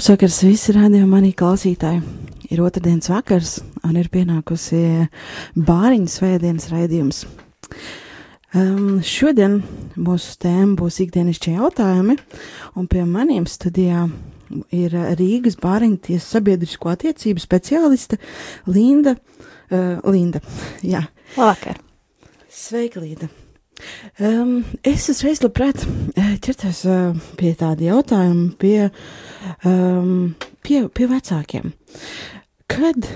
Labs vakars visi rādījumi manī klausītāji. Ir otrdienas vakars un ir pienākusi bāriņu svētdienas raidījums. Um, šodien mūsu tēma būs ikdienišķie jautājumi, un pie maniem studijā ir Rīgas bāriņu tiesas sabiedrisko attiecību speciāliste Linda. Uh, Linda, jā. Labvakar. Sveika, Linda. Um, es uzreiz labprāt eh, ķertos uh, pie tāda jautājuma, pie, um, pie, pie vecākiem. Kad,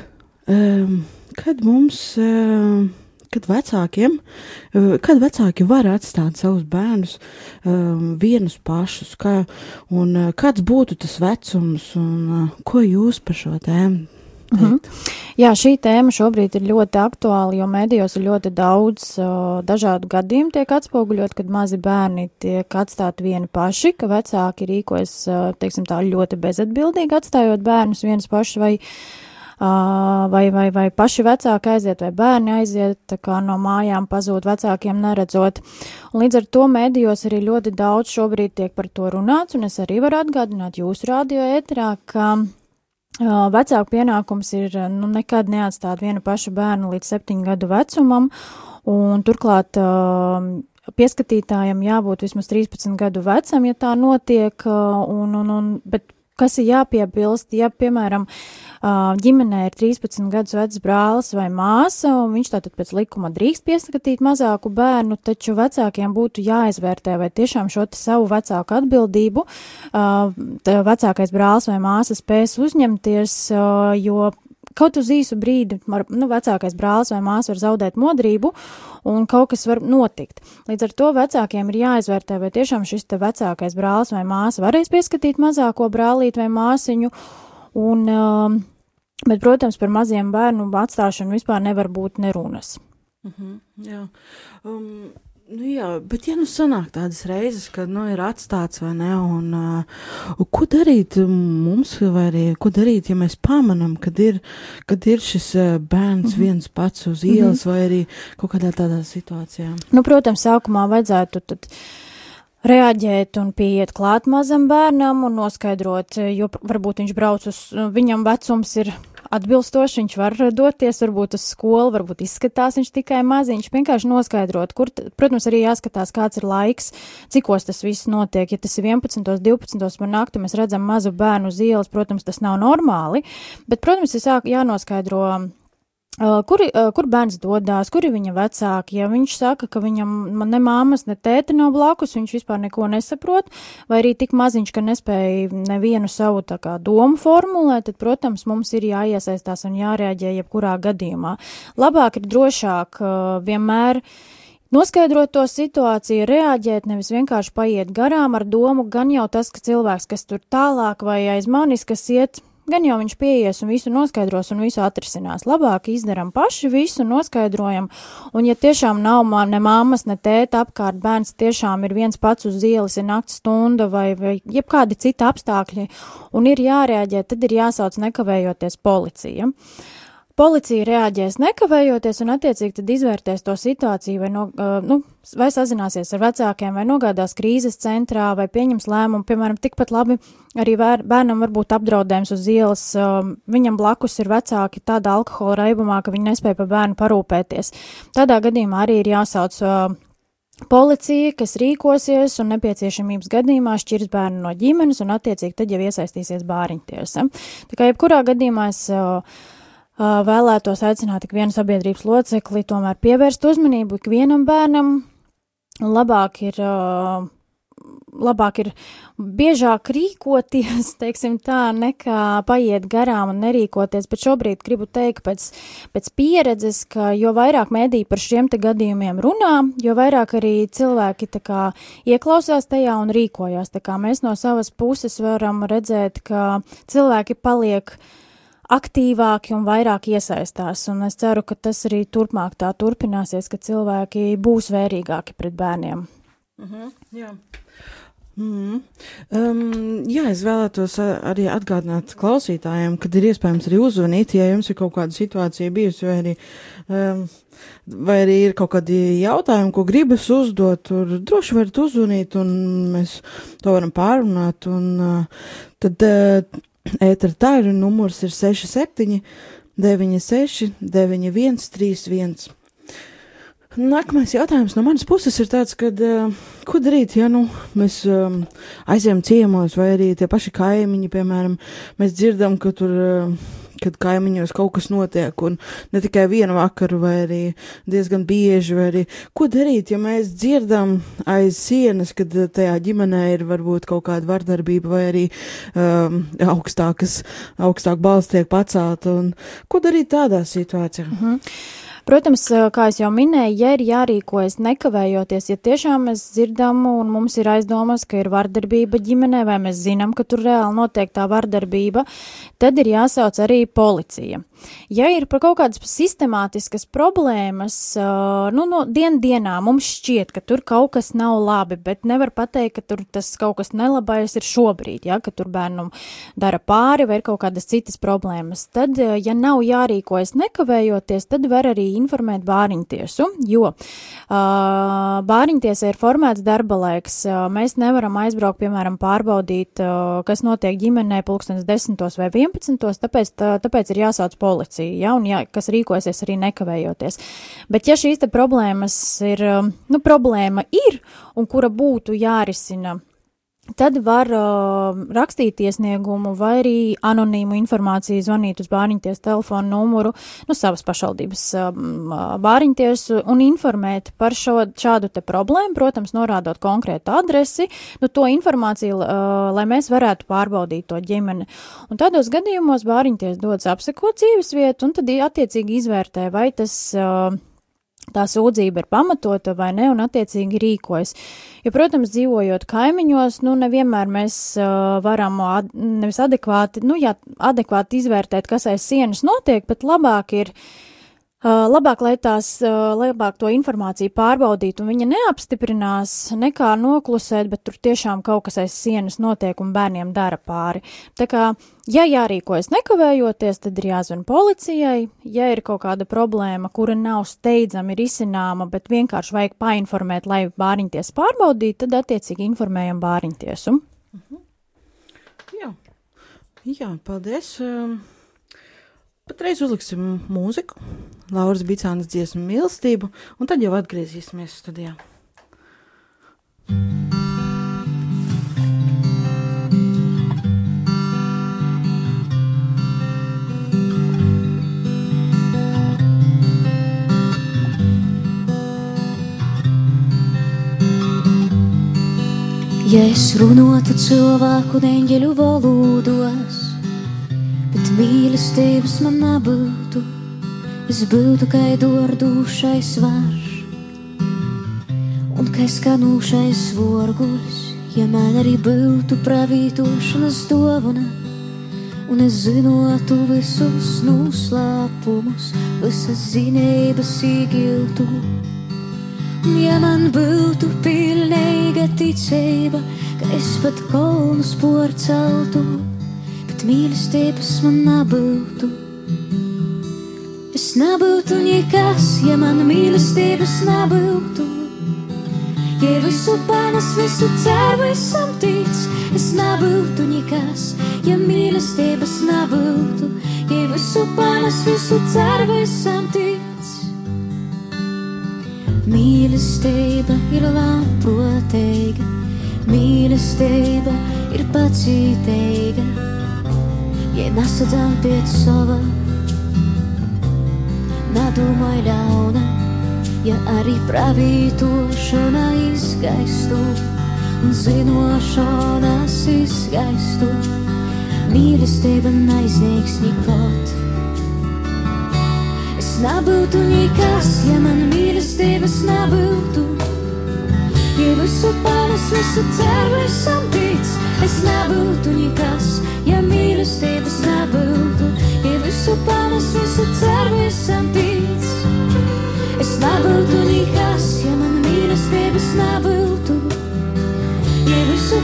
um, kad mums, uh, kad vecākiem, uh, kad vecāki var atstāt savus bērnus um, vienus pašus, kā, un uh, kāds būtu tas vecums, un uh, ko jūs par šo tēmu Mm -hmm. Jā, šī tēma šobrīd ir ļoti aktuāla, jo medijos ir ļoti daudz uh, dažādu gadījumu tiek atspoguļot, kad mazi bērni tiek atstāti vieni paši, ka vecāki rīkojas, teiksim tā, ļoti bezatbildīgi atstājot bērnus viens pašs vai, vai, vai, vai paši vecāki aiziet vai bērni aiziet, no mājām pazūd vecākiem neredzot. Un līdz ar to medijos arī ļoti daudz šobrīd tiek par to runāts, un es arī varu atgādināt jūsu radio ētrā, ka Vecāku pienākums ir nu, nekad neatstāt vienu pašu bērnu līdz septiņu gadu vecumam, un turklāt pieskatītājam jābūt vismaz 13 gadu vecam, ja tā notiek, un, un, un, bet kas ir jāpiebilst, ja, piemēram, ģimenē ir 13 gadus vecs brālis vai māsa, un viņš tātad pēc likuma drīkst pieskatīt mazāku bērnu, taču vecākiem būtu jāizvērtē, vai tiešām šo savu vecāku atbildību vecākais brālis vai māsa spēs uzņemties, jo kaut uz īsu brīdi nu, vecākais brālis vai māsa var zaudēt modrību, un kaut kas var notikt. Līdz ar to vecākiem ir jāizvērtē, vai tiešām šis te vecākais brālis vai māsa varēs pieskatīt mazāko brālīti vai māsiņu, un, um, bet, protams, par maziem bērnu atstāšanu vispār nevar būt nerunas. Mhm, -huh, jā. Um, Nu jā, bet ja nu sanāk tādas reizes, kad nu, ir atstāts vai ne, un uh, ko darīt mums, vai arī ko darīt, ja mēs pamanam, kad ir, kad ir šis uh, bērns mm -hmm. viens pats uz ielas mm -hmm. vai arī kaut kādā tādā situācijā? Nu, protams, sākumā vajadzētu tad reaģēt un pieiet klāt mazam bērnam un noskaidrot, jo varbūt viņš brauc uz, viņam vecums ir atbilstoši, viņš var doties varbūt uz skolu, varbūt izskatās viņš tikai maziņš, vienkārši noskaidrot, kur, protams, arī jāskatās, kāds ir laiks, cikos tas viss notiek. Ja tas ir 11, 12 par nakti, mēs redzam mazu bērnu uz ielas, protams, tas nav normāli, bet, protams, ir jānoskaidro Kur, kur bērns dodas, kur ir viņa vecāki? Ja viņš saka, ka viņam ne māmas, ne tēta nav blakus, viņš vispār neko nesaprot, vai arī tik maziņš, ka nespēja nevienu savu kā, domu formulēt, tad, protams, mums ir jāiesaistās un jārēģē jebkurā gadījumā. Labāk ir drošāk vienmēr. Noskaidrot to situāciju, reaģēt, nevis vienkārši paiet garām ar domu, gan jau tas, ka cilvēks, kas tur tālāk vai aiz manis, kas iet Gan jau viņš pieies un visu noskaidros un visu atrisinās. Labāk izdaram paši visu, noskaidrojam, un ja tiešām nav ne mammas, ne tēta apkārt, bērns tiešām ir viens pats uz ielas, ir nakts stunda vai, vai jebkādi citi apstākļi, un ir jārēģē, tad ir jāsauc nekavējoties policija. Policija reaģēs nekavējoties un attiecīgi tad izvērtēs to situāciju vai, no, nu, vai sazināsies ar vecākiem vai nogādās krīzes centrā vai pieņems lēmumu, piemēram, tikpat labi arī bērnam var būt apdraudējums uz ielas, viņam blakus ir vecāki tādā alkohola raibumā, ka viņi nespēja par bērnu parūpēties. Tādā gadījumā arī ir jāsauc Policija, kas rīkosies un nepieciešamības gadījumā šķirs bērnu no ģimenes un attiecīgi tad jau iesaistīsies bāriņtiesa. Tā kā jebkurā gadījumā es uh, vēlētos aicināt ikvienu sabiedrības locekli tomēr pievērst uzmanību ikvienam bērnam. Labāk ir, labāk ir biežāk rīkoties, teiksim tā, nekā paiet garām un nerīkoties, bet šobrīd gribu teikt pēc, pēc pieredzes, ka jo vairāk mēdī par šiem te gadījumiem runā, jo vairāk arī cilvēki tā kā ieklausās tajā un rīkojās. Tā kā mēs no savas puses varam redzēt, ka cilvēki paliek uh, aktīvāki un vairāk iesaistās, un es ceru, ka tas arī turpmāk tā turpināsies, ka cilvēki būs vērīgāki pret bērniem. Uh mhm, -huh, jā. Mm. Um, jā, es vēlētos arī atgādināt klausītājiem, kad ir iespējams arī uzzvanīt, ja jums ir kaut kāda situācija bijusi, vai arī, um, vai arī ir kaut kādi jautājumi, ko gribas uzdot, tur droši varat uzzvanīt, un mēs to varam pārunāt, un uh, tad uh, ētera tā ir numurs ir 67 96 91 31. Nākamais jautājums no manas puses ir tāds, kad, ko darīt, ja nu, mēs um, aizējām ciemos, vai arī tie paši kaimiņi, piemēram, mēs dzirdam, ka tur, uh, kad kaimiņos kaut kas notiek, un ne tikai vienu vakaru, vai arī diezgan bieži, vai arī ko darīt, ja mēs dzirdam aiz sienas, kad tajā ģimenē ir varbūt kaut kāda vardarbība, vai arī um, augstākas, augstāk balsts tiek pacelta, un ko darīt tādā situācijā? Mm -hmm. Protams, kā jau minēju, ja ir jārīkojas nekavējoties, ja tiešām mēs dzirdam un mums ir aizdomas, ka ir vardarbība ģimenē, vai mēs zinām, ka tur reāli notiek tā vardarbība, tad ir jāsauc arī policija. Ja ir par kaut kādas sistemātiskas problēmas, nu, no dien dienā mums šķiet, ka tur kaut kas nav labi, bet nevar pateikt, ka tur tas kaut kas nelabais ir šobrīd, ja, ka tur bērnam dara pāri vai ir kaut kādas citas problēmas, tad, ja nav jārīkojas nekavējoties, tad var arī informēt bāriņtiesu, jo uh, bāriņtiesai ir formēts darba laiks. Mēs nevaram aizbraukt, piemēram, pārbaudīt, uh, kas notiek ģimenē pulkstens 10 vai 11, tāpēc, tā, tāpēc ir jāsauc policija, ja, un jā, kas rīkosies arī nekavējoties. Bet ja šīs problēmas ir, nu, problēma ir, un kura būtu jārisina Tad var uh, rakstīt iesniegumu vai arī anonīmu informāciju, zvanīt uz bāriņties telefonu numuru, nu, savas pašvaldības um, bāriņtiesu un informēt par šo, šādu te problēmu, protams, norādot konkrētu adresi, nu, to informāciju, uh, lai mēs varētu pārbaudīt to ģimeni. Un tādos gadījumos bāriņties dodas apsekot dzīves vietu un tad attiecīgi izvērtē, vai tas uh, tā sūdzība ir pamatota vai ne, un attiecīgi rīkojas. Jo, protams, dzīvojot kaimiņos, nu, nevienmēr mēs uh, varam ad, nevis adekvāti, nu, jā, adekvāti izvērtēt, kas aiz sienas notiek, bet labāk ir uh, labāk, lai tās, labāk to informāciju pārbaudītu un viņa neapstiprinās, nekā noklusēt, bet tur tiešām kaut kas aiz sienas notiek un bērniem dara pāri. Tā kā, ja jārīkojas nekavējoties, tad ir jāzvan policijai, ja ir kaut kāda problēma, kura nav steidzami risināma, bet vienkārši vajag painformēt, lai bāriņties pārbaudītu, tad attiecīgi informējam bāriņtiesu. Mhm. Jā. Jā, paldies. Um... Patreiz uzliksim mūziku, Lauras Bicānas dziesmu mīlestību, un tad jau atgriezīsimies studijā. Ja es runātu cilvēku neņģeļu valodos, mīlestības man nebūtu, es būtu kā dordūšais varš un kā skanūšais vorguļs, ja man arī būtu pravītošanas dovana. Un es zinotu visus noslēpumus, visas zinības īgiltu. Un ja man būtu pilnīga ticība, ka es pat kolnus porceltu, mīlestības man nebūtu. Es nebūtu nekas, ja man mīlestības nebūtu. Ja visu panes, visu ceru, visam tic, es nebūtu nekas, ja mīlestības nebūtu. Ja visu panes, visu ceru, visam tic. Mīlestība ir labprātīga, mīlestība ir pacietīga ja nesadzām pie sava. Nedomāj ļauna, ja arī pravītošana izgaistu un zinošanas izgaistu. Mīlestība neizniegs nekot. Es nebūtu nekas, ja man mīlestības nebūtu. Ja visu panes, visu ceru, esam tic, es nebūtu nekas ja mīlestības nebūtu, ja visu panes, visu ceru, visam tic. Es nebūtu nekas, ja man mīlestības nebūtu, ja visu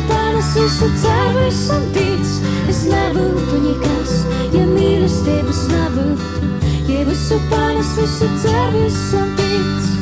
visu ceru, visam tic. Es nebūtu nekas, ja mīlestības nebūtu. Ja visu panes, visu ceru, visam tic.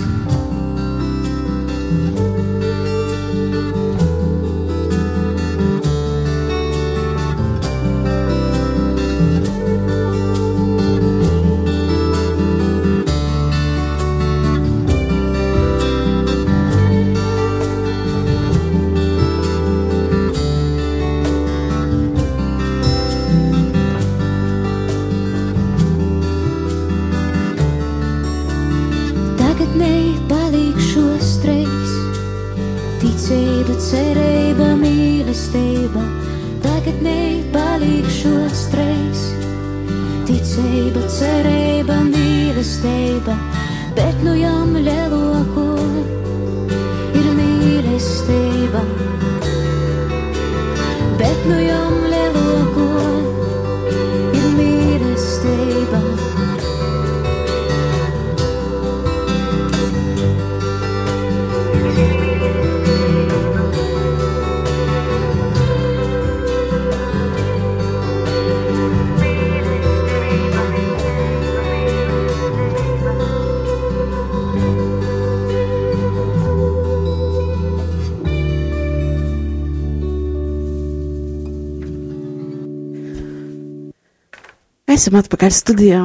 Esam atpakaļ studijā.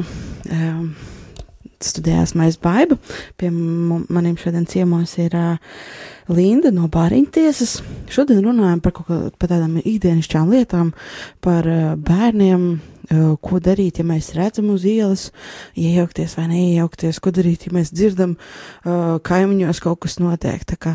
Um, studijās mēs baidu. Pie maniem šodien ciemos ir uh, Linda no Bāriņtiesas. Šodien runājam par kaut kā, par tādām ikdienišķām lietām, par uh, bērniem, ko darīt, ja mēs redzam uz ielas, iejaukties vai neiejaukties, ko darīt, ja mēs dzirdam uh, kaimiņos kaut kas notiek. Tā kā,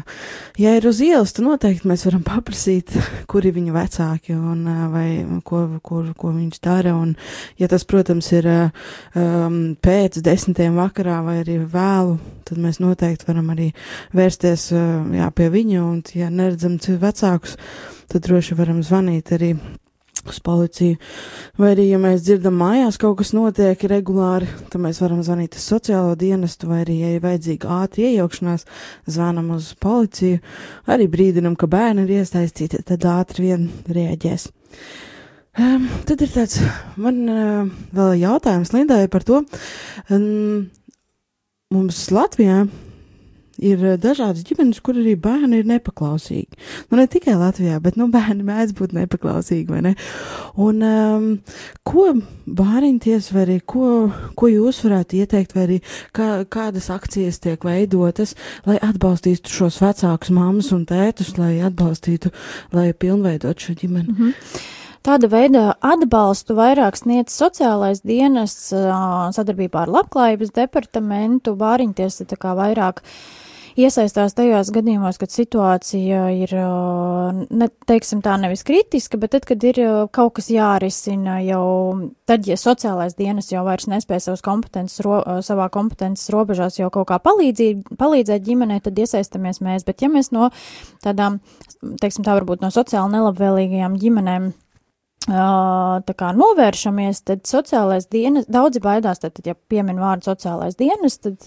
ja ir uz ielas, tad noteikti mēs varam paprasīt, kuri viņa vecāki un uh, vai ko, ko, ko viņš dara. Un, ja tas, protams, ir um, pēc desmitiem vakarā vai arī vēlu, tad mēs noteikti varam arī vērsties jā, pie viņa. Un, ja neredzam vecākus, tad droši varam zvanīt arī uz policiju. Vai arī, ja mēs dzirdam mājās kaut kas notiek regulāri, tad mēs varam zvanīt uz sociālo dienestu, vai arī, ja ir vajadzīga ātri iejaukšanās, zvanam uz policiju, arī brīdinam, ka bērni ir iesaistīti, tad ātri vien rēģēs. Um, tad ir tāds, man uh, vēl jautājums Lindai par to. Um, mums Latvijā ir eh, dažādas ģimenes, kur arī bērni ir nepaklausīgi. Nu, ne tikai Latvijā, bet nu, bērni mēdz būt nepaklausīgi, ne? Un um, ko bāriņties, vai arī ko, ko jūs varētu ieteikt, vai arī kā, kādas akcijas tiek veidotas, lai atbalstītu šos vecākus mammas un tētus, lai atbalstītu, lai pilnveidot šo ģimeni? Mm -hmm. Tāda veida atbalstu vairāk sniedz sociālais dienests ā, sadarbībā ar Labklājības departamentu, bāriņties tā kā vairāk iesaistās tajos gadījumos, kad situācija ir, ne, teiksim tā, nevis kritiska, bet tad, kad ir kaut kas jārisina jau, tad, ja sociālais dienas jau vairs nespēja savas kompetences, ro, savā kompetences robežās jau kaut kā palīdzīt, palīdzēt ģimenei, tad iesaistamies mēs, bet ja mēs no tādām, teiksim tā, varbūt no sociāli nelabvēlīgajām ģimenēm tā kā novēršamies, tad sociālais dienas, daudzi baidās, tad, tad ja piemin vārdu sociālais dienas, tad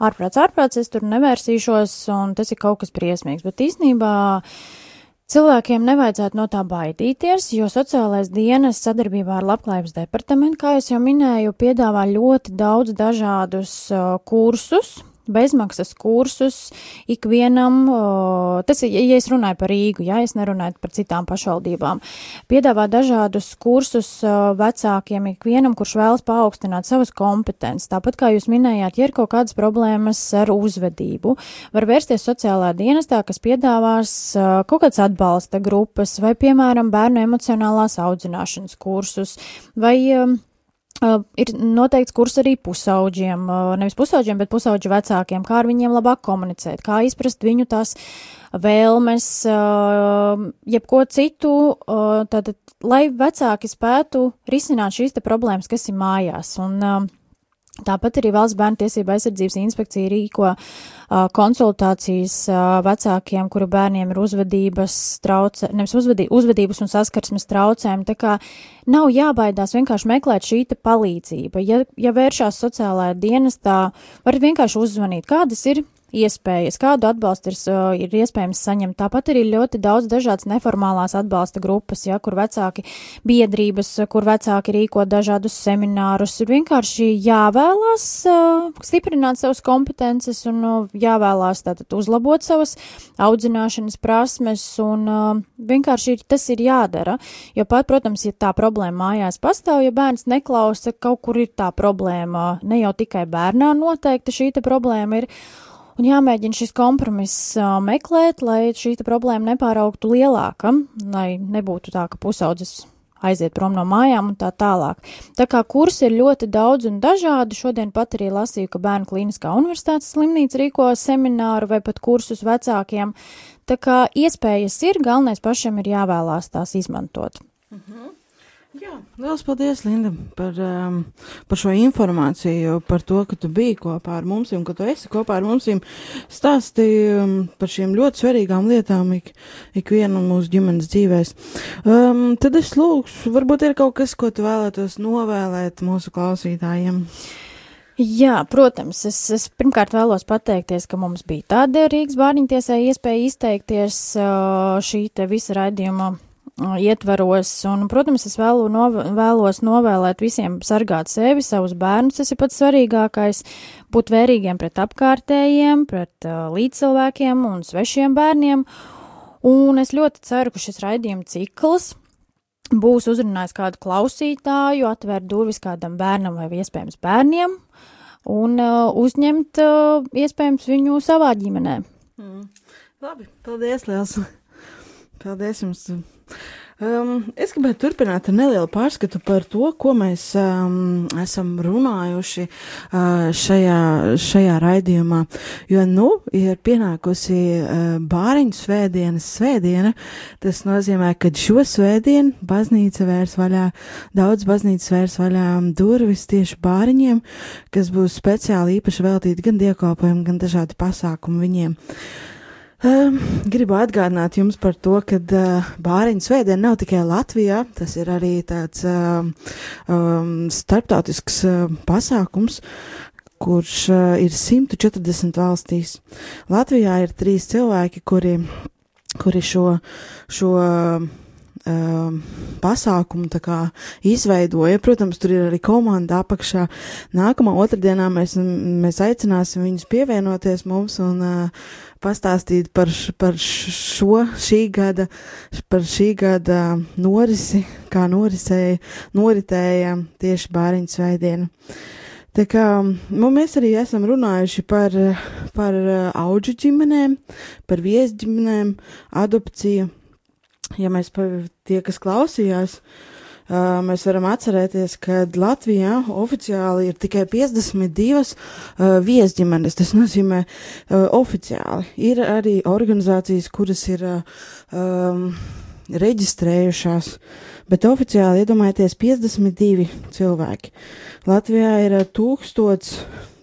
ārprāts, ārprāts, es tur nevērsīšos, un tas ir kaut kas briesmīgs, bet īstenībā cilvēkiem nevajadzētu no tā baidīties, jo sociālais dienas sadarbībā ar Labklājības departamentu, kā es jau minēju, piedāvā ļoti daudz dažādus kursus, bezmaksas kursus ikvienam, tas ir, ja es runāju par Rīgu, ja es nerunāju par citām pašvaldībām, piedāvā dažādus kursus vecākiem ikvienam, kurš vēlas paaugstināt savas kompetences. Tāpat kā jūs minējāt, ja ir kaut kādas problēmas ar uzvedību, var vērsties sociālā dienestā, kas piedāvās kaut kādas atbalsta grupas vai, piemēram, bērnu emocionālās audzināšanas kursus vai um, Uh, ir noteikts kurs arī pusauģiem, uh, nevis pusauģiem, bet pusauģu vecākiem, kā ar viņiem labāk komunicēt, kā izprast viņu tās vēlmes, uh, jebko citu, tātad, lai vecāki spētu risināt šīs te problēmas, kas ir mājās. Un, Tāpat arī Valsts bērnu tiesība aizsardzības inspekcija rīko uh, konsultācijas uh, vecākiem, kuru bērniem ir uzvedības traucē, nevis uzvedī, uzvedības un saskarsmes traucējumi, tā kā nav jābaidās vienkārši meklēt šī palīdzība. Ja, ja vēršās sociālajā dienestā, varat vienkārši uzzvanīt, kādas ir iespējas, kādu atbalstu ir, ir iespējams saņemt. Tāpat arī ļoti daudz dažādas neformālās atbalsta grupas, ja, kur vecāki biedrības, kur vecāki rīko dažādus seminārus. Ir vienkārši jāvēlās stiprināt savas kompetences un jāvēlās tātad uzlabot savas audzināšanas prasmes un uh, vienkārši ir, tas ir jādara. Jo pat, protams, ja tā problēma mājās pastāv, ja bērns neklausa, kaut kur ir tā problēma, ne jau tikai bērnā noteikti šī problēma ir. Un jāmēģina šis kompromiss meklēt, lai šī problēma nepāraugtu lielāka, lai nebūtu tā, ka pusaudzis aiziet prom no mājām un tā tālāk. Tā kā kursi ir ļoti daudz un dažādi, šodien pat arī lasīju, ka Bērnu klīniskā universitātes slimnīca rīko semināru vai pat kursus vecākiem. Tā kā iespējas ir, galvenais pašam ir jāvēlās tās izmantot. Mhm. Jā, liels paldies, Linda, par, um, par šo informāciju, par to, ka tu biji kopā ar mums un ka tu esi kopā ar mums. Stāstīji um, par šīm ļoti svarīgām lietām ik, ikvienu mūsu ģimenes dzīvēs. Um, tad es lūgšu, varbūt ir kaut kas, ko tu vēlētos novēlēt mūsu klausītājiem. Jā, protams, es, es pirmkārt vēlos pateikties, ka mums bija tāda Rīgas bārņtiesai iespēja izteikties uh, šī te visa raidījuma ietvaros, un, protams, es vēlu nov vēlos novēlēt visiem sargāt sevi, savus bērnus, tas ir pats svarīgākais, būt vērīgiem pret apkārtējiem, pret uh, līdzcilvēkiem un svešiem bērniem, un es ļoti ceru, ka šis raidījuma cikls būs uzrunājis kādu klausītāju, atvērt durvis kādam bērnam vai iespējams bērniem, un uh, uzņemt uh, iespējams viņu savā ģimenē. Mm. Labi, paldies, Liels! Paldies jums! Um, es gribētu turpināt ar nelielu pārskatu par to, ko mēs um, esam runājuši uh, šajā, šajā raidījumā. Jo, nu, ir pienākusi uh, bāriņu svētdienas svētdiena. Tas nozīmē, ka šo svētdienu baznīca vērs vaļā, daudz baznīcas vērs vaļā durvis tieši bāriņiem, kas būs speciāli īpaši veltīti gan dievkalpojumiem, gan dažādi pasākumi viņiem. Uh, Um, gribu atgādināt jums par to, ka uh, bāriņu svētdiena nav tikai Latvijā, tas ir arī tāds uh, um, starptautisks uh, pasākums, kurš uh, ir 140 valstīs. Latvijā ir trīs cilvēki, kuri, kuri šo, šo uh, pasākumu kā, izveidoja. Protams, tur ir arī komanda apakšā. Nākamā otrdienā mēs, mēs aicināsim viņus pievienoties mums un uh, pastāstīt par, par šo šī gada, par šī gada norisi, kā norisēja, noritēja tieši bāriņu sveidienu. Tā kā nu, mēs arī esam runājuši par, par auģu ģimenēm, par viesģimenēm, adopciju ja mēs tie, kas klausījās, uh, mēs varam atcerēties, ka Latvijā oficiāli ir tikai 52 uh, viesģimenes. Tas nozīmē uh, oficiāli. Ir arī organizācijas, kuras ir um, reģistrējušās, bet oficiāli iedomājieties 52 cilvēki. Latvijā ir 1000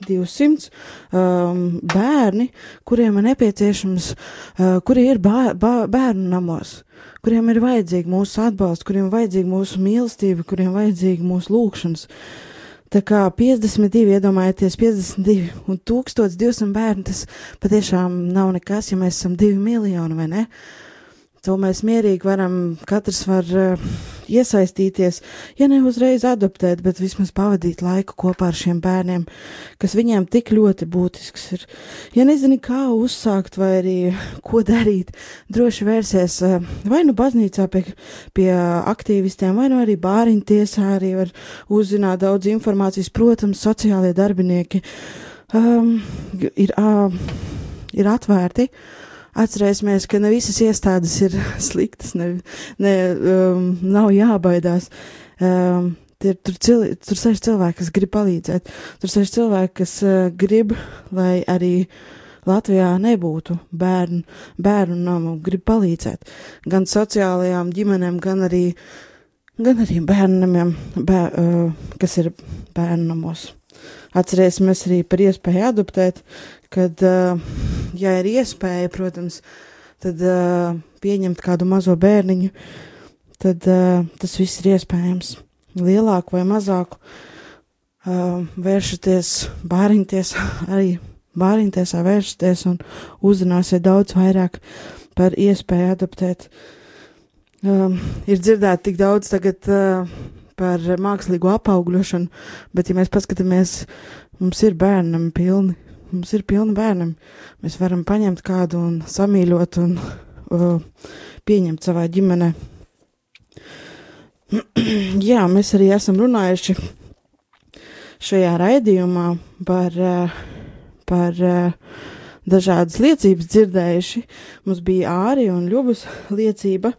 200 um, bērni, kuriem ir nepieciešams, uh, kuri ir bā, bā, bērnu namos, kuriem ir vajadzīga mūsu atbalsts, kuriem ir vajadzīga mūsu mīlestība, kuriem ir vajadzīga mūsu lūgšanas. Tā kā 52, iedomājieties, 52 un 1200 bērni, tas patiešām nav nekas, ja mēs esam 2 miljoni, vai ne? Uh, To mēs mierīgi varam, katrs var uh, iesaistīties, ja ne uzreiz adoptēt, bet vismaz pavadīt laiku kopā ar šiem bērniem, kas viņiem tik ļoti būtisks ir. Ja nezini, kā uzsākt vai arī ko darīt, droši vērsies uh, vai nu baznīcā pie, pie aktīvistiem, vai nu arī bāriņu tiesā arī var uzzināt daudz informācijas. Protams, sociālie darbinieki um, ir, uh, ir atvērti. Uh, Atcerēsimies, ka ne visas iestādes ir sliktas, ne, ne, um, nav jābaidās. Um, Tur, tur, cil, tur sēž cilvēki, kas grib palīdzēt. Tur sēž cilvēki, kas uh, grib, lai arī Latvijā nebūtu bērnu, bērnu namu, grib palīdzēt. Gan sociālajām ģimenēm, gan arī, gan arī bērnamiem, bēr, uh, kas ir bērnu namos. Atcerēsimies arī par iespēju adoptēt, kad, ja ir iespēja, protams, tad pieņemt kādu mazo bērniņu, tad tas viss ir iespējams. Lielāku vai mazāku vēršaties, bāriņties arī bāriņtiesā vērsties un uzzināsiet daudz vairāk par iespēju adaptēt. Um, ir dzirdēts tik daudz tagad uh, par mākslīgo apaugļošanu, bet ja mēs paskatāmies, mums ir bērnam pilni, mums ir pilni bērnam. Mēs varam paņemt kādu un samīļot un uh, pieņemt savā ģimenē. Jā, mēs arī esam runājuši šajā raidījumā par, uh, par uh, dažādas liecības dzirdējuši. Mums bija āri un ļubas liecība,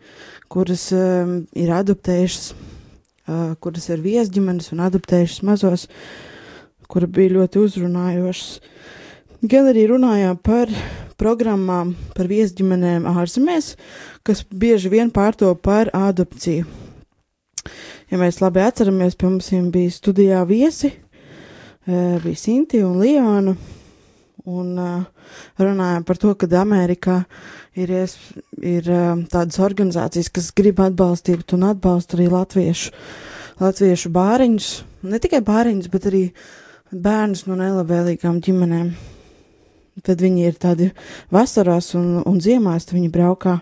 kuras um, ir adoptējušas, uh, kuras ir viesģimenes un adoptējušas mazos, kura bija ļoti uzrunājošas. Gan arī runājām par programmām par viesģimenēm ārzemēs, kas bieži vien pārto par adopciju. Ja mēs labi atceramies, pie mums bija studijā viesi, bija Sinti un Liona, un runājām par to, ka Amerikā ir, ir tādas organizācijas, kas grib atbalstīt un atbalsta arī latviešu, latviešu bāriņus, ne tikai bāriņus, bet arī bērnus no nelabvēlīgām ģimenēm. Tad viņi ir tādi vasarās un, un ziemās, viņi braukā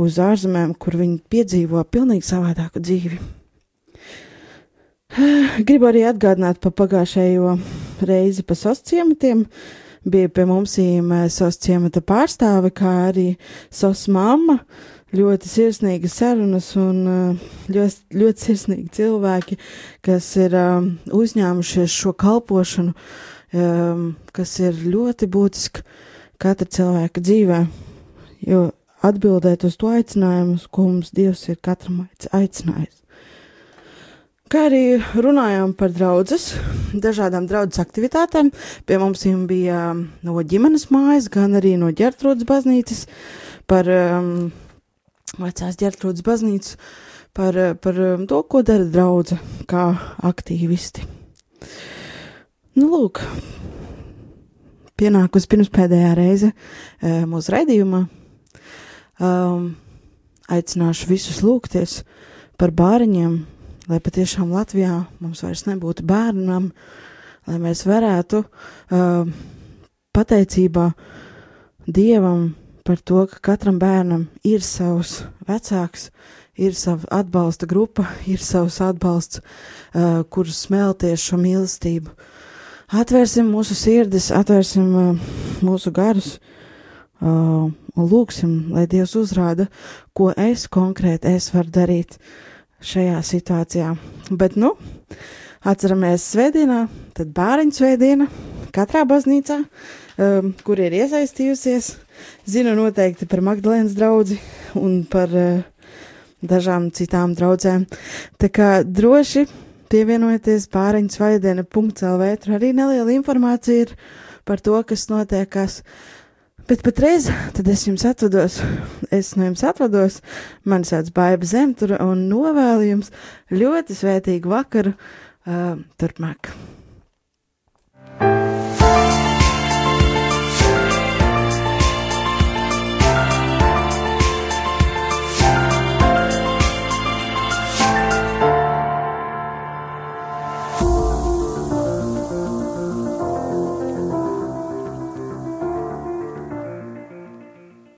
uz ārzemēm, kur viņi piedzīvo pilnīgi savādāku dzīvi. Gribu arī atgādināt par pagājušējo reizi pa sasciematiem. Bija pie mums īma sasciemata pārstāve, kā arī sas mamma. Ļoti sirsnīgas sarunas un ļoti, ļoti sirsnīgi cilvēki, kas ir um, uzņēmušies šo kalpošanu um, kas ir ļoti būtiski katra cilvēka dzīvē, jo atbildēt uz to aicinājumu, ko mums Dievs ir katram aicinājis. Kā arī runājām par draudzes, dažādām draudzes aktivitātēm, pie mums bija no ģimenes mājas, gan arī no ģertrūdas baznīcas, par um, vecās ģertrūdas baznīcu, par, par to, ko dara draudze kā aktīvisti. Nu, lūk, pienākusi pirms pēdējā reize uh, mūsu raidījumā. Um, aicināšu visus lūgties par bāriņiem, lai patiešām Latvijā mums vairs nebūtu bērnam, lai mēs varētu uh, pateicībā Dievam par to, ka katram bērnam ir savs vecāks, ir sava atbalsta grupa, ir savs atbalsts, uh, kurus smelties šo mīlestību. Uh, atvērsim mūsu sirdis, atvērsim uh, mūsu garus uh, un lūksim, lai Dievs uzrāda, ko es konkrēti es varu darīt šajā situācijā. Bet, nu, atceramies svētdienā, tad bāriņu svētdiena katrā baznīcā, um, kur ir iesaistījusies, zinu noteikti par Magdalēnas draudzi un par uh, dažām citām draudzēm. Tā kā droši pievienojieties pāriņas vaidiena.lv, tur arī neliela informācija ir par to, kas notiekās. Bet patreiz, tad es jums atvados, es no jums atvados, mani sauc Baiba Zemtura un novēlu jums ļoti svētīgu vakaru uh, turpmāk.